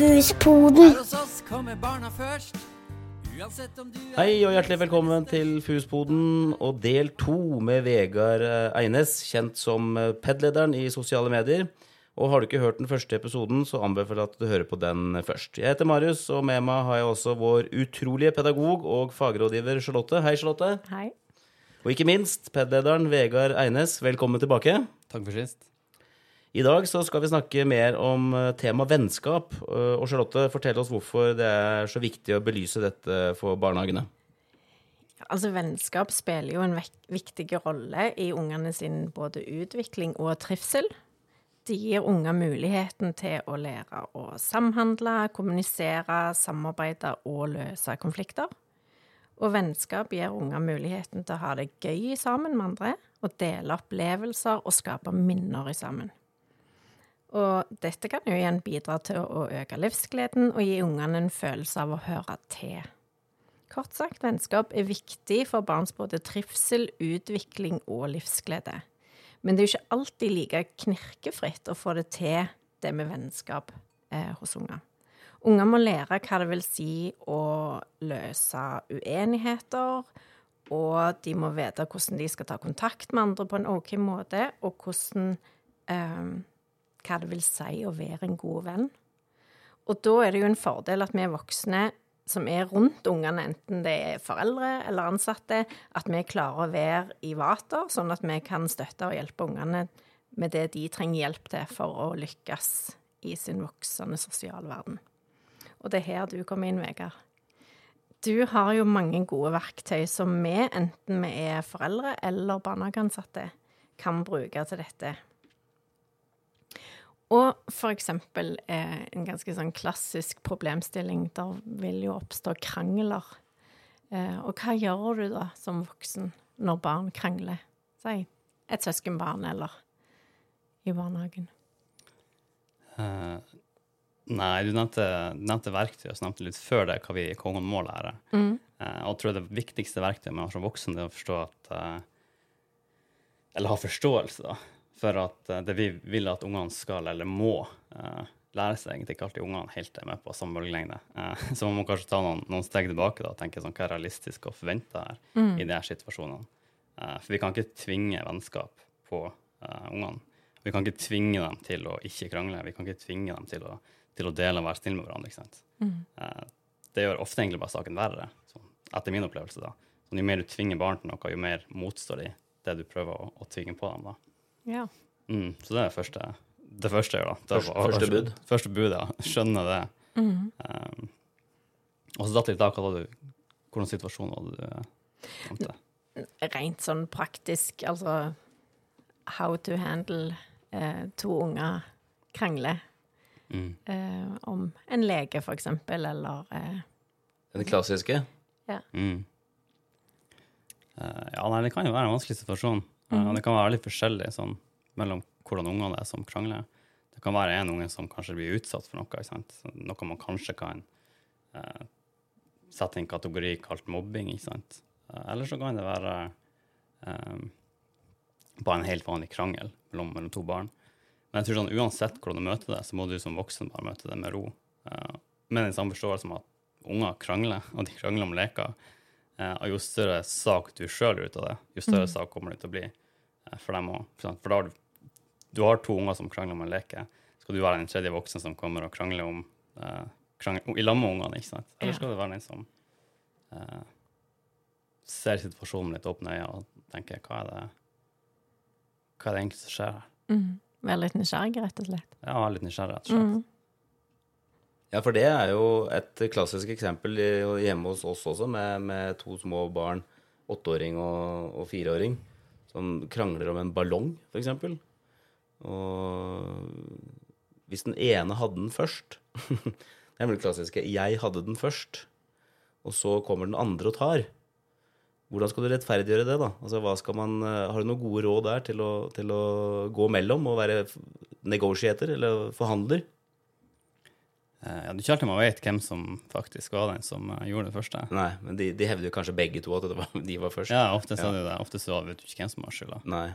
Fuspoden. Hei og hjertelig velkommen til Fuspoden og del to med Vegard eh, Eines, kjent som eh, PED-lederen i sosiale medier. Og har du ikke hørt den første episoden, så anbefaler jeg at du hører på den først. Jeg heter Marius, og med meg har jeg også vår utrolige pedagog og fagrådgiver Charlotte. Hei, Charlotte. Hei. Og ikke minst PED-lederen Vegard Eines. Velkommen tilbake. Takk for sist. I dag så skal vi snakke mer om eh, tema vennskap. Eh, Og Charlotte, fortell oss hvorfor det er så viktig å belyse dette for barnehagene. Altså, Vennskap spiller jo en viktig rolle i ungene sin både utvikling og trivsel. Det gir unger muligheten til å lære å samhandle, kommunisere, samarbeide og løse konflikter. Og vennskap gir unger muligheten til å ha det gøy sammen med andre, og dele opplevelser og skape minner sammen. Og dette kan jo igjen bidra til å øke livsgleden og gi ungene en følelse av å høre til. Kort sagt, vennskap er viktig for barns både trivsel, utvikling og livsglede. Men det er jo ikke alltid like knirkefritt å få det til, det med vennskap eh, hos unger. Unger må lære hva det vil si å løse uenigheter, og de må vite hvordan de skal ta kontakt med andre på en OK måte, og hvordan eh, hva det vil si å være en god venn. Og da er det jo en fordel at vi voksne som er rundt ungene, enten det er foreldre eller ansatte, at vi klarer å være i vater, sånn at vi kan støtte og hjelpe ungene med det de trenger hjelp til for å lykkes i sin voksende sosiale verden. Og det er her du kommer inn, Vegard. Du har jo mange gode verktøy som vi, enten vi er foreldre eller barnehageansatte, kan bruke til dette. Og for eksempel eh, en ganske sånn klassisk problemstilling. Der vil jo oppstå krangler. Eh, og hva gjør du da som voksen når barn krangler? Si et søskenbarn eller i barnehagen. Uh, nei, du nevnte, nevnte verktøy, og så nevnte litt før det hva vi i Kongen må lære. Mm. Uh, og jeg tror det viktigste verktøyet man har som voksen, det er å forstå at uh, Eller ha forståelse, da, for at eh, det vi vil at ungene skal, eller må, eh, lære seg egentlig ikke alltid ungene helt er med på samme bølgelengde. Eh, så man må kanskje ta noen, noen steg tilbake da, og tenke sånn, hva er realistisk å forvente her i de her situasjonene. For vi kan ikke tvinge vennskap på uh, ungene. Vi kan ikke tvinge dem til å ikke krangle. Vi kan ikke tvinge dem til å, til å dele og være snille med hverandre. ikke sant? Eh, det gjør ofte egentlig bare saken verre, sånn, etter min opplevelse. da. Så jo mer du tvinger barn til noe, jo mer motstår de det du prøver å, å tvinge på dem. da. Ja. Mm, så det er første, det første jeg gjør. da. Det Første- var- første bud. Første bud, ja. Skjønne det. Um, og så datt litt av hva det, hvordan situasjonen var du eh. Rent sånn praktisk, altså how to handle eh, to unger krangler. Mm. Eh, om en lege, for eksempel, eller eh, Den klassiske. Mm. Uh, ja, nei, det kan jo være en vanskelig situasjon. Og det kan være litt forskjellig sånn, mellom hvordan ungene er som krangler. Det kan være en unge som kanskje blir utsatt for noe? Noe man kanskje kan eh, sette i en kategori kalt mobbing. Eh, eller så kan det være eh, bare en helt vanlig krangel mellom, mellom to barn. Men jeg tror sånn, uansett hvordan du møter det, så må du som voksen bare møte det med ro. Eh, med den samme forståelse om at unger krangler, og de krangler om leker. Eh, og jo større sak du sjøl gjør ut av det, jo større sak kommer det til å bli eh, for dem òg. For, da har du, du har to unger som krangler om en leke. Skal du være den tredje voksen som kommer og krangler om uh, krangler, i lag med ungene? ikke sant? Eller skal du være den som uh, ser situasjonen litt åpne øyne og tenker hva er det hva er det egentlig som skjer her? mm, være litt nysgjerrig, rett og slett. Ja, være litt nysgjerrig, rett og slett. Mm. Ja, for det er jo et klassisk eksempel hjemme hos oss også, med, med to små barn, åtteåring og, og fireåring, som krangler om en ballong, eksempel. Og hvis den ene hadde den først Det er vel det klassiske 'jeg hadde den først', og så kommer den andre og tar. Hvordan skal du rettferdiggjøre det, da? Altså, man, eh, har du noen gode råd der til å, til å gå mellom og være negotiator eller forhandler? Eh, ja, det er ikke alltid man vet hvem som faktisk var den som eh, gjorde det første. Nei, men de, de hevder jo kanskje begge to at det var, de var først. Ja, ofte så er det det. Ofte så vet du ikke hvem som har skylda. Nei.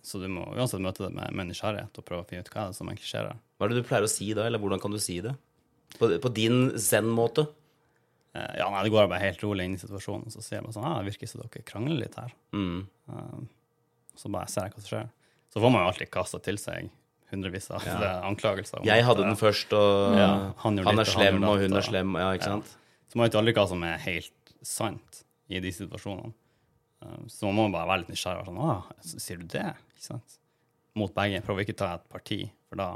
Så du må uansett møte det med, med nysgjerrighet og prøve å finne ut hva er som egentlig skjer. Hva er det du pleier å si da, eller hvordan kan du si det? På, på din zen-måte? Eh, ja, nei, det går bare helt rolig inn i situasjonen, og så sier jeg bare sånn ah, Det virker som dere krangler litt her. Mm. Så bare ser jeg hva som skjer. Så får man jo alltid kasta til seg hundrevis av Ja. eh, anklagelser. Jeg hadde at, den først, og Ja, han, han er slem, han og hun er slem. Ja, ikke Ja. sant? Så man vet aldri hva som er helt sant i de situasjonene. Eh, Så man må bare være litt nysgjerrig. og Sånn, ah, sier du det? Ikke sant? Mot begge. Prøv å ikke ta et parti, for da,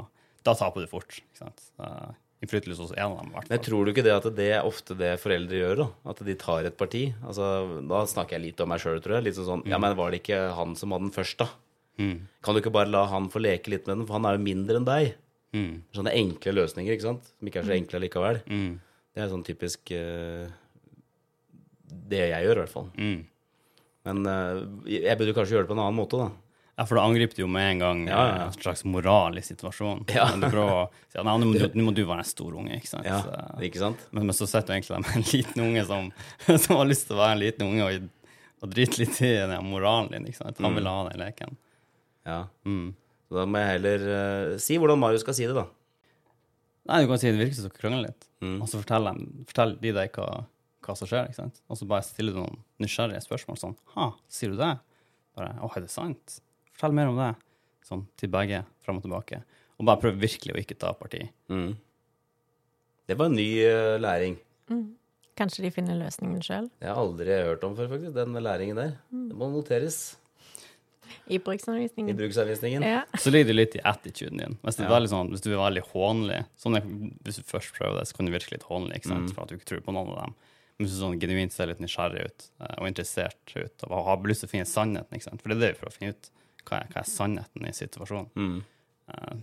da taper du fort. Ikke sant? Uh, Innflytelse hos en av dem, Men fall. tror du ikke det at det er ofte det foreldre gjør, da? At de tar et parti? Altså, da snakker jeg litt om meg sjøl, tror jeg. Litt sånn mm. Ja, men var det ikke han som hadde den først, da? Mm. Kan du ikke bare la han få leke litt med den, for han er jo mindre enn deg? Mm. Sånne enkle løsninger, ikke sant? Som ikke er så enkle likevel. Mm. Det er sånn typisk uh, Det jeg gjør, i hvert fall. Mm. Men uh, jeg burde kanskje gjøre det på en annen måte, da. Ja, for da angriper du jo med en gang Ja, ja, ja. en slags moral i situasjonen. Ja. Men Du prøver å si at nå må, du, du være en stor unge, ikke sant? Ja, ikke sant? Men, men så sitter du egentlig der med en liten unge som, som har lyst til å være en liten unge og, og drite litt i den moralen din. ikke sant? Han vil ha den leken. Ja. Mm. Så da må jeg heller eh, si hvordan Marius skal si det, da. Nei, du kan si det virker som dere krangler litt, Mm. og så forteller, dem- forteller de deg hva, hva som skjer. ikke sant? Og så bare stiller du noen nysgjerrige spørsmål sånn Ha, sier du det? Bare Å, er det sant? Fortell mer om det. Sånn til begge, fram og tilbake. Og bare prøv virkelig å ikke ta parti. Mm. Det var en ny eh, læring. Kanskje de finner løsningen sjøl Det har jeg aldri hørt om før, faktisk. Den læringen der. Det må noteres i i bruksanvisningen. bruksanvisningen. Ja. Så ligger det litt i attituden din. Hvis, det Ja. sånn, hvis du er veldig hånlig sånn jeg, Hvis du først prøver det, så kan du virke litt hånlig, ikke sant? Mm. for at du ikke tror på noen av dem. Men hvis du sånn genuint ser litt nysgjerrig ut eh, og interessert ut og har lyst til å finne sannheten, ikke sant? for det er det vi prøver å finne ut. Hva er, hva er sannheten i situasjonen? Mm. Eh,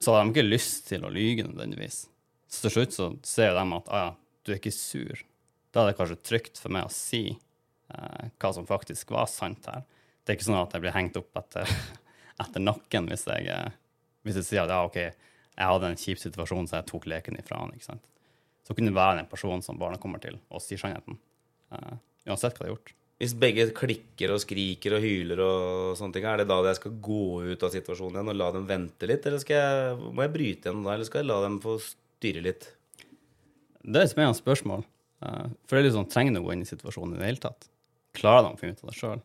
så har de ikke lyst til å lyge nødvendigvis. Så til slutt så ser de at ah, ja, du er ikke sur. Da er det kanskje trygt for meg å si eh, hva som faktisk var sant her. Det er ikke sånn at jeg blir hengt opp etter, etter nakken hvis jeg, eh, hvis jeg sier at ja, OK, jeg hadde en kjip situasjon, så jeg tok leken ifra han. ikke sant? Så kunne det være den personen som barna kommer til og sier sannheten. Uh, uansett hva de har gjort. Hvis begge klikker og skriker og hyler og sånne ting, er det da jeg skal gå ut av situasjonen igjen og la dem vente litt, eller skal jeg, må jeg bryte igjen da, eller skal jeg la dem få styre litt? Det er et spennende spørsmål. Eh, for det er sånn, Trenger du å gå inn i situasjonen i det hele tatt? Klarer de å finne ut av det sjøl?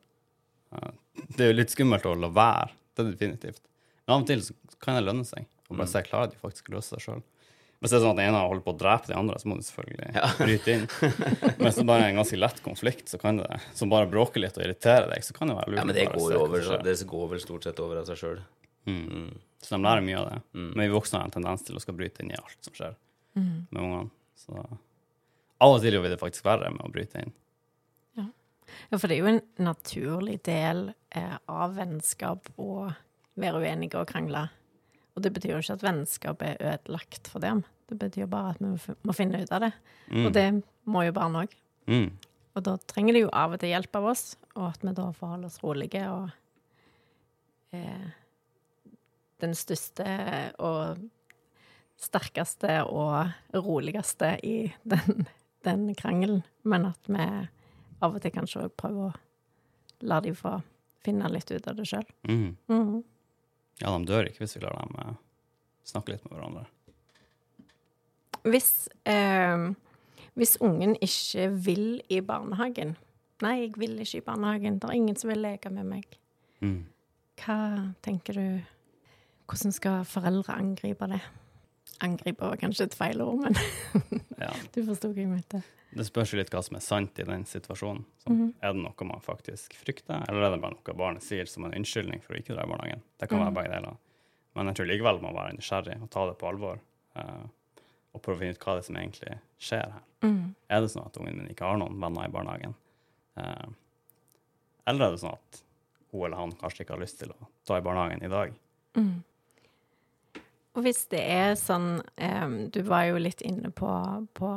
Det er jo litt skummelt å la være. Det er definitivt. Men av og til så kan det lønne seg å bare se klarer de faktisk å løse det sjøl. Hvis det er sånn at den ene holder på å drepe de andre, så må du selvfølgelig bryte inn. Men hvis det bare er en ganske lett konflikt så kan det, som bare bråker litt og irriterer deg, så kan det være lurt. Ja, men det går jo over, det går vel stort sett over av seg sjøl. Så de lærer mye av det. Men vi voksne har en tendens til å skal bryte inn i alt som skjer med ungene. Så av og til gjør vi det faktisk verre med å bryte inn. Ja, for det er jo en naturlig del eh, av vennskap å være uenige og krangle. Og det betyr jo ikke at vennskap er ødelagt for dem. Det betyr bare at vi må finne ut av det. Og det må jo barn òg. Mm. Og da trenger de jo av og til hjelp av oss, og at vi da får holde oss rolige og eh, Den største og sterkeste og roligste i den, den krangelen. Men at vi av og til kanskje òg prøver å la de få finne litt ut av det sjøl. Mm. Ja, de dør ikke hvis vi lar dem eh, snakke litt med hverandre. Hvis, eh, hvis ungen ikke vil i barnehagen Nei, jeg vil ikke i barnehagen. Det er ingen som vil leke med meg. Mm. Hva tenker du Hvordan skal foreldre angripe det? Angripe var kanskje et feil ord, men Ja. du forsto hva jeg mente. Det spørs jo litt hva som er sant i den situasjonen. Så Er det noe man faktisk frykter, eller er det bare noe barnet sier som en unnskyldning for å ikke dra i barnehagen? Det kan være begge deler. Men jeg tror likevel man må være nysgjerrig og ta det på alvor. Uh, og prøve å finne ut hva det er som egentlig skjer her. Er det sånn at ungen min ikke har noen venner i barnehagen? Uh, eller er det sånn at hun eller han kanskje ikke har lyst til å ta i barnehagen i dag? Og hvis det er sånn um, Du var jo litt inne på, på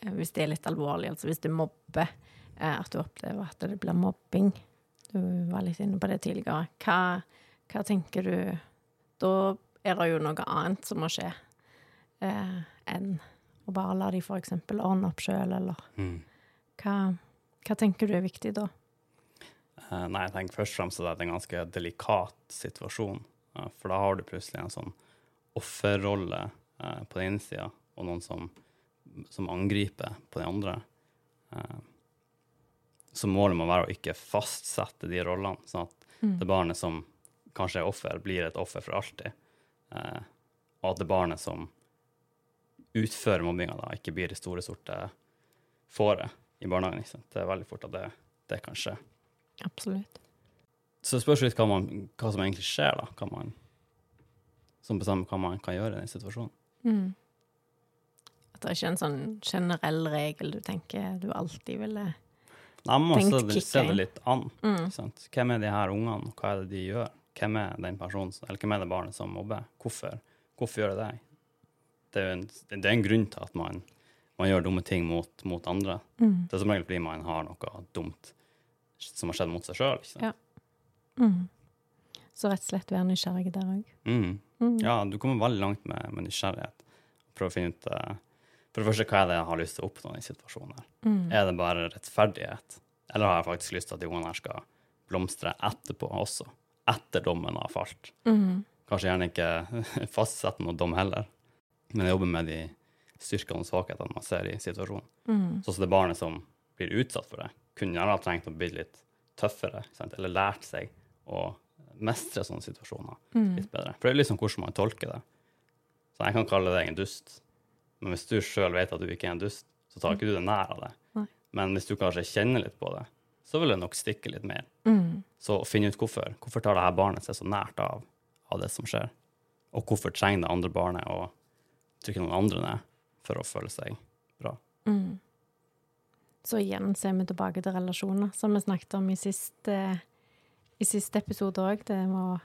Hvis det er litt alvorlig, altså hvis du mobber, eh, at du opplever at det blir mobbing. Du var litt inne på det tidligere. Hva, hva tenker du Da er det jo noe annet som må skje eh, enn å bare la de f.eks. ordne opp sjøl, eller hva, hva tenker du er viktig da? Eh, nei, jeg tenker først og fremst at det er en ganske delikat situasjon. eh, for da har du plutselig en sånn offerrolle eh, på den ene sida, og noen som, som angriper på den andre. Eh, så målet må være å ikke fastsette de rollene, sånn at det barnet som kanskje er offer, blir et offer for alltid. Eh, og at det barnet som utfører mobbinga, da, ikke blir det store, sorte fåret i barnehagen. Ikke sant? Det er veldig fort at det, det kan skje. Absolutt. Så spørs litt hva, man, hva som egentlig skjer, da. Man, som bestemmer hva man kan gjøre i den situasjonen. Mm. At det er ikke en sånn generell regel du tenker du alltid ville Nei, man må se det, litt an. Mm. Sant? Hvem er de her ungene, og hva er det de gjør? Hvem er den personen, eller hvem er det barnet som mobber? Hvorfor, hvorfor gjør det det? Det er en, det er en grunn til at man, man gjør dumme ting mot, mot andre. Mm. Det er som regel fordi man har noe dumt som har skjedd mot seg sjøl. Ja. Mm. Så rett og slett være nysgjerrig der òg. Mm. Mm. Ja, du kommer veldig langt med, med nysgjerrighet. Prøve å finne ut eh, For det første, hva er det jeg har lyst til å oppnå i situasjonen her? Mm. Er det bare rettferdighet? Eller har jeg faktisk lyst til at de ungene her skal blomstre etterpå også? Etter dommen har falt. Mm. Kanskje gjerne ikke fastsette noen dom heller, men jeg jobber med de styrkene og svakhetene man ser i situasjonen. Mm. Sånn som det barnet som blir utsatt for det, kunne gjerne ha trengt å bli litt tøffere, sant? eller lært seg å mestre sånne situasjoner Mm. litt bedre. For det er liksom hvordan man tolker det. Så jeg kan kalle det en dust, men hvis du sjøl vet at du ikke er en dust, så tar ikke du det nær av det. Men hvis du kanskje kjenner litt på det, så vil det nok stikke litt mer. Mm. Så finn ut hvorfor. Hvorfor tar det her barnet seg så nært av, av det som skjer? Og hvorfor trenger det andre barnet å trykke noen andre ned for å føle seg bra? Mm. Så igjen ser vi tilbake til relasjoner, som vi snakket om i siste, i siste episode òg. Det med å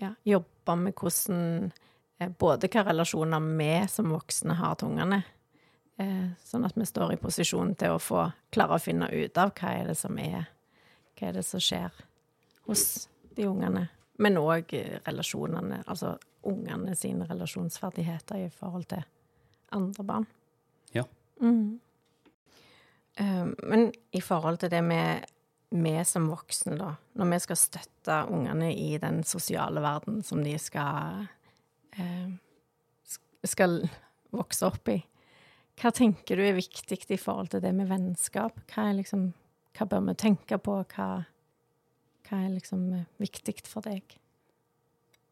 ja, jobbe med hvordan Både hva relasjoner vi som voksne har til ungene, eh, sånn at vi står i posisjon til å få klare å finne ut av hva er det som er Hva er det som skjer hos de ungene. Men òg relasjonene, altså ungene sine relasjonsferdigheter i forhold til andre barn. Ja. Mm. Eh, Men i forhold til det med vi som voksne, da, når vi skal støtte ungene i den sosiale verden som de skal eh, sk- skal vokse opp i, hva tenker du er viktig i forhold til det med vennskap? Hva, liksom, hva bør vi tenke på? Hva, hva er liksom eh, viktig for deg?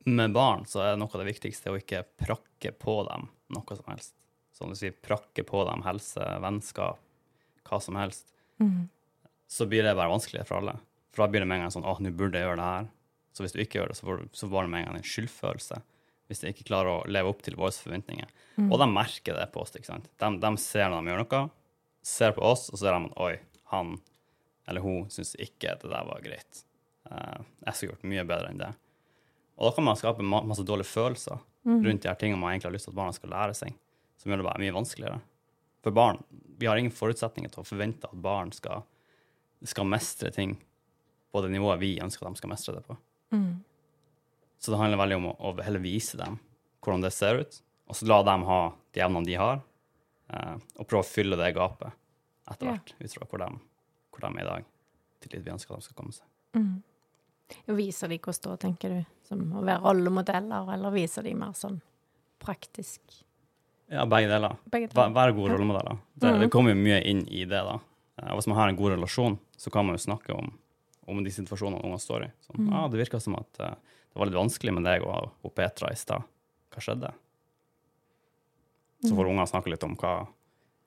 Med barn så er noe av det viktigste å ikke prakke på dem noe som helst. Som du sier, prakke på dem helse, vennskap, hva som helst. Så blir det bare vanskeligere for alle. For da blir det med en gang sånn åh, nå burde jeg gjøre det her. Så hvis du ikke gjør det, så får du så du med en gang en skyldfølelse. Hvis de ikke klarer å leve opp til våre forventninger. Og de merker det på oss. ikke sant? De, de ser når de gjør noe, ser på oss, og så ser de at oi, han eller hun syns ikke det der var greit. Uh, jeg skulle gjort mye bedre enn det. Og da kan man skape ma masse dårlige følelser rundt de her tingene man egentlig har lyst til at barna skal lære seg, som gjør det bare mye vanskeligere. For barn, vi har ingen forutsetninger til å forvente at barn skal, skal mestre ting på det nivået vi ønsker at de skal mestre det på. Så det handler veldig om å, å heller vise dem hvordan det ser ut, og så la dem ha de evnene de har, eh, og prøve å fylle det gapet etter Ja. hvert, ut fra hvor hvor de er i dag, til dit vi ønsker at de skal komme seg. Viser de hvordan da, tenker du? Som å være rollemodeller, eller viser de mer sånn praktisk? Ja, begge deler. Begge deler. Være gode rollemodeller. Det, det kommer jo mye inn i det, da. Eh, Og hvis man har en god relasjon, så kan man jo snakke om, om de situasjonene ungene står i. Sånn, ah, det virka som at uh, det var litt vanskelig med deg og, og Petra i stad. Hva skjedde? Så får ungene snakke litt om hva,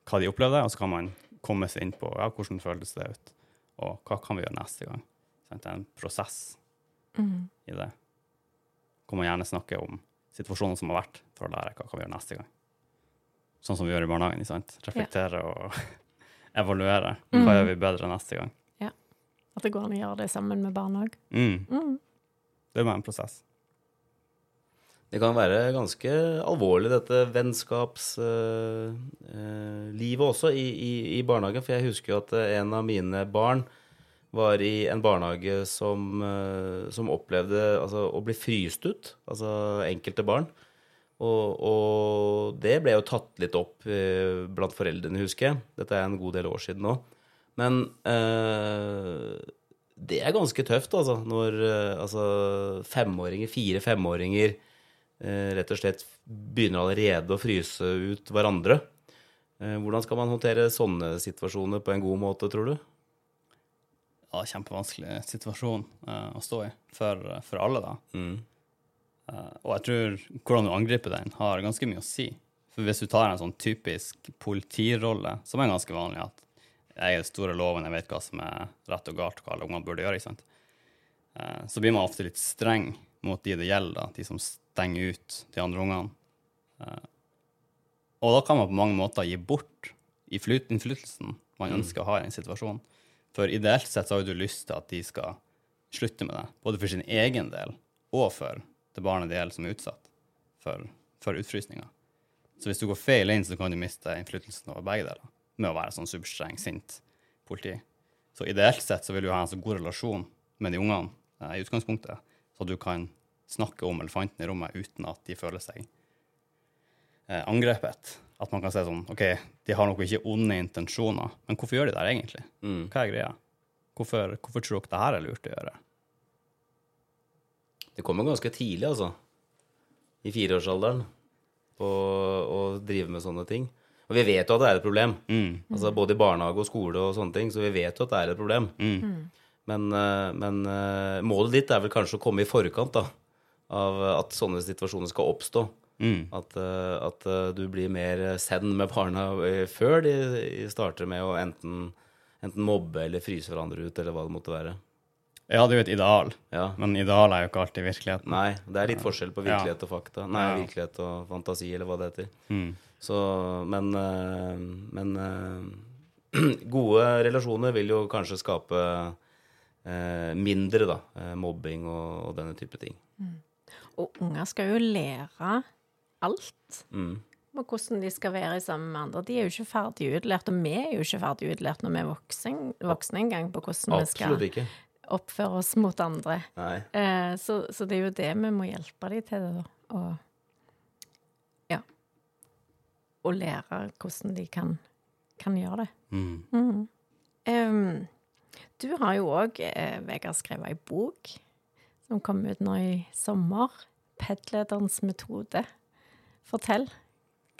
hva de opplevde, og så kan man komme seg inn på ja, hvordan føltes det ut, og hva kan vi gjøre neste gang. Sant? Det er en prosess i det. Hvor man gjerne snakker om situasjoner som har vært, for å lære hva kan vi gjøre neste gang. Sånn som vi gjør i barnehagen. sant? Reflektere og evaluere. Hva gjør vi bedre neste gang? At det går an å gjøre det sammen med barn òg? Mm. Det må være en prosess. Det kan være ganske alvorlig, dette vennskapslivet også, i, i, i barnehagen. For jeg husker jo at eh, en av mine barn var i en barnehage som, eh, som opplevde altså, å bli fryst ut. Altså enkelte barn. Og, og det ble jo tatt litt opp eh, blant foreldrene, husker jeg. Dette er en god del år siden nå. Men eh, det er ganske tøft, altså. Når eh, altså, femåringer, fire-femåringer eh, rett og slett begynner allerede å fryse ut hverandre. Hvordan skal man håndtere sånne situasjoner på en god måte, tror du? Ja, kjempevanskelig situasjon å stå i for, for alle, da. Mm. Og jeg tror hvordan du angriper den, har ganske mye å si. For hvis du tar en sånn typisk politirolle, som er ganske vanlig, at jeg er den store loven, jeg vet hva som er rett og galt, hva alle ungene burde gjøre, ikke sant? Eh, så blir man ofte litt streng mot de det gjelder, da, de som stenger ut de andre ungene. Eh, og da kan man på mange måter gi bort i innflytelsen man ønsker å ha i en situasjon. For ideelt sett så har du lyst til at de skal slutte med det, både for sin egen del og for det barnet det gjelder som er utsatt for, for utfrysninger. Så hvis du går feil inn, så kan du miste innflytelsen over begge deler med å være sånn superstreng, sint politi. Så ideelt sett så vil du ha en så god relasjon med de ungene eh, i utgangspunktet, så du kan snakke om elefanten i rommet uten at de føler seg eh, angrepet. At man kan si sånn OK, de har nok ikke onde intensjoner, men hvorfor gjør de det egentlig? Mm. Hva er greia? Hvorfor, hvorfor tror dere det her er lurt å gjøre? Det kommer ganske tidlig, altså. I fireårsalderen. Å drive med sånne ting. Og vi vet jo at det er et problem. Mm. Altså Både i barnehage og skole og sånne ting. Så vi vet jo at det er et problem. Mm. Men, eh, men eh, målet ditt er vel kanskje å komme i forkant da, av at sånne situasjoner skal oppstå. Mm. At, eh, at du blir mer send med barna før de starter med å enten, enten mobbe eller fryse hverandre ut, eller hva det måtte være. Ja, det er jo et ideal, Ja. men ideal er jo ikke alltid virkeligheten. Nei, det er litt forskjell på virkelighet Ja. og fakta. Nei, Ja. virkelighet og fantasi, eller hva det heter. Mm. Så, men eh, men eh, gode relasjoner vil jo kanskje skape eh, mindre, da. mobbing og, og denne type ting. Og unger skal jo lære alt. Mm. Og hvordan de skal være sammen med andre. De er jo ikke ferdig utlært, og vi er jo ikke ferdig utlært når vi er voksne, voksne engang, på hvordan vi skal ikke. oppføre oss mot andre. Eh, så, så det er jo det vi må hjelpe dem til, det, da. Og. Og lære hvordan de kan, kan gjøre det. Mm. Em, du har jo òg, eh, Vegard, skrevet ei bok som kom ut nå i sommer. 'Pedlederens metode'. Fortell.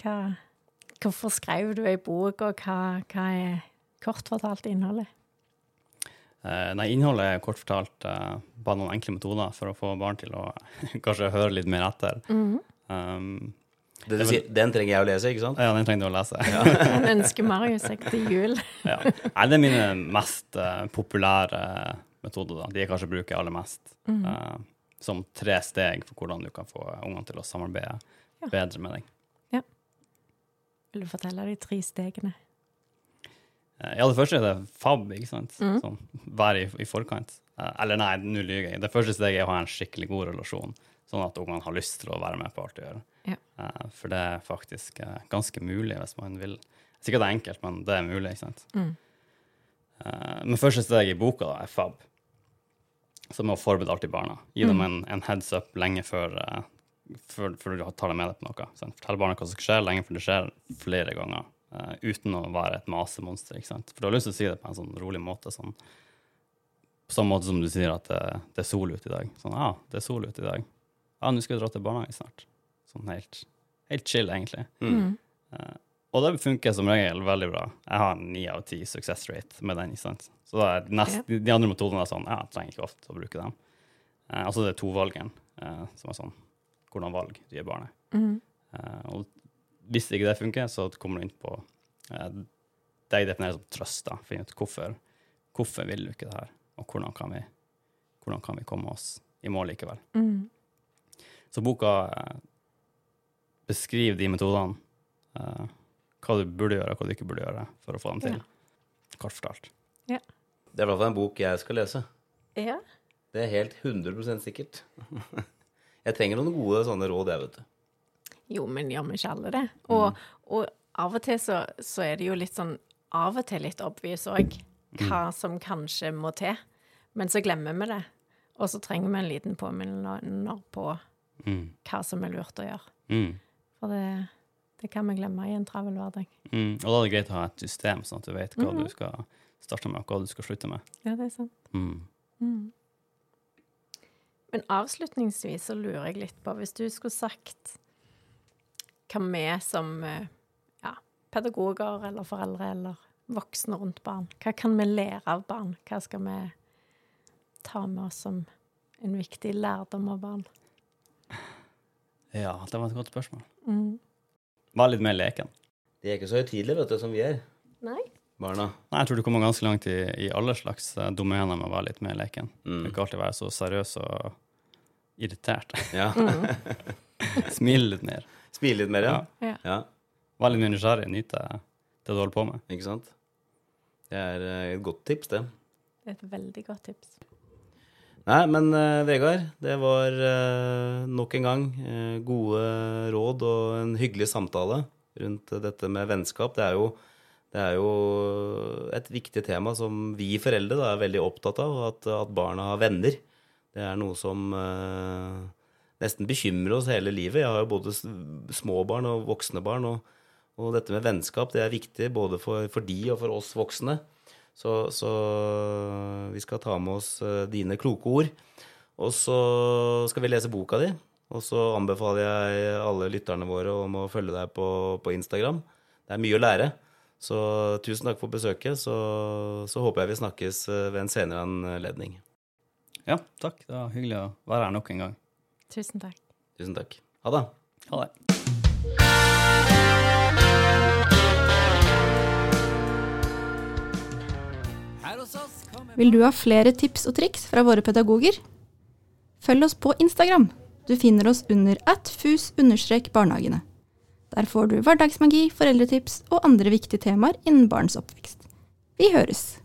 Hva, hvorfor skrev du ei bok, og hva, hva er kort fortalt innholdet? Eh, nei, innholdet er kort fortalt eh, bare noen enkle metoder for å få barn til å kanskje høre litt mer etter. um, Det vil si, den trenger jeg å lese, ikke sant? ja, den trenger du å lese. Den ønsker Marius seg til jul. ja. Nei, det er mine mest uh, populære metoder. Da. De jeg kanskje bruker aller mest. eh, som tre steg for hvordan du kan få ungene til å samarbeide Ja. bedre med deg. Ja. Vil du fortelle de tre stegene? Uh, Ja, det første er det FAB, ikke sant? Sånn, være i, i forkant. Eller nei, nå lyver jeg. Det første steget er å ha en skikkelig god relasjon, sånn at ungene har lyst til å være med på alt du gjør. Ja. Eh, For det er faktisk eh, ganske mulig hvis man vil. Sikkert det er enkelt, men det er mulig, ikke sant? Mm. Eh, Men første steg i boka da, er FAB, som er å forberede alltid barna. Gi dem en, en heads up lenge før, før, før du tar dem med deg på noe. Sant? Fortell barna hva som skal skje, lenge før det skjer, flere ganger. uten å være et masemonster. ikke sant? For du har lyst til å si det på en sånn rolig måte. sånn på samme måte som du sier at det, det er sol ute i dag. Sånn, ja, det er sol ute i dag. Ja, nå skal vi dra til barnehagen snart. Sånn helt, helt chill, egentlig. Mm. Uh, og det funker som regel veldig bra. Jeg har ni av ti success rate med den. ikke sant? Så da er nest, de, de andre metodene er sånn, ja, jeg trenger ikke ofte å bruke dem. Uh, altså det er tovalgen, uh, som er sånn, hvordan valg du gir barnet. Mm. Uh, og hvis ikke det funker, så kommer du inn på uh, det jeg definerer som trøst. da, Finne ut hvorfor, hvorfor vil du ikke det her, og hvordan kan vi, hvordan kan vi komme oss i mål likevel. Mm. Så boka beskriver de metodene, Uh, hva du burde gjøre, hva du ikke burde gjøre for å få dem til. Kort fortalt. Det er i hvert fall en bok jeg skal lese. Ja. Det er helt 100% sikkert. Jeg trenger noen gode sånne råd, jeg, vet du. Jo, men gjør vi ikke alle det? Og, og av og til så, så er det jo litt sånn Av og til litt obvious òg hva som kanskje må til. Men så glemmer vi det. Og så trenger vi en liten påminner på Mm. hva som er lurt å gjøre. Mm. For det, det kan vi glemme i en travel hverdag. Mm. Og da er det greit å ha et system, sånn at du vet hva du skal starte med, og hva du skal slutte med. Ja, det er sant. Mm. Men avslutningsvis så lurer jeg litt på, hvis du skulle sagt hva vi som eh, ja, pedagoger eller foreldre eller voksne rundt barn, hva kan vi lære av barn? Hva skal vi ta med oss som en viktig lærdom av barn? Ja, det var et godt spørsmål. Mm. Vær litt mer leken. De er ikke så høytidelige, vet du, som vi er, Nei? barna. Nei, jeg tror du kommer ganske langt i, i alle slags eh, domener med å være litt mer leken. Mm. Ikke alltid være så seriøs og irritert. Ja. Smile litt mer. Smil litt mer, ja. Ja. ja. Vær litt mer nysgjerrig, Nyt det du holder på med. Ikke sant? Det er eh, et godt tips, det. Det er et veldig godt tips. Nei, men uh, Vegard, det var uh, nok en gang uh, gode råd og en hyggelig samtale rundt dette med vennskap. Det er jo, det er jo et viktig tema som vi foreldre da, er veldig opptatt av, at, at barna har venner. Det er noe som nesten bekymrer oss hele livet. Jeg har jo både små barn og voksne barn, og, og dette med vennskap det er viktig både for, for de og for oss voksne. Så, så vi skal ta med oss eh, dine kloke ord. Og så skal vi lese boka di. Og så anbefaler jeg alle lytterne våre om å følge deg på, på Instagram. Det er mye å lære. Så tusen takk for besøket. Så, så håper jeg vi snakkes eh, ved en senere anledning. Ja, takk. Det var hyggelig å være her nok en gang. Tusen takk. Tusen takk. Ha det. Ha det. Vil du ha flere tips og triks fra våre pedagoger? Følg oss på Instagram. Du finner oss under atfus-barnehagene. Der får du hverdagsmagi, foreldretips og andre viktige temaer innen barns oppvekst. Vi høres!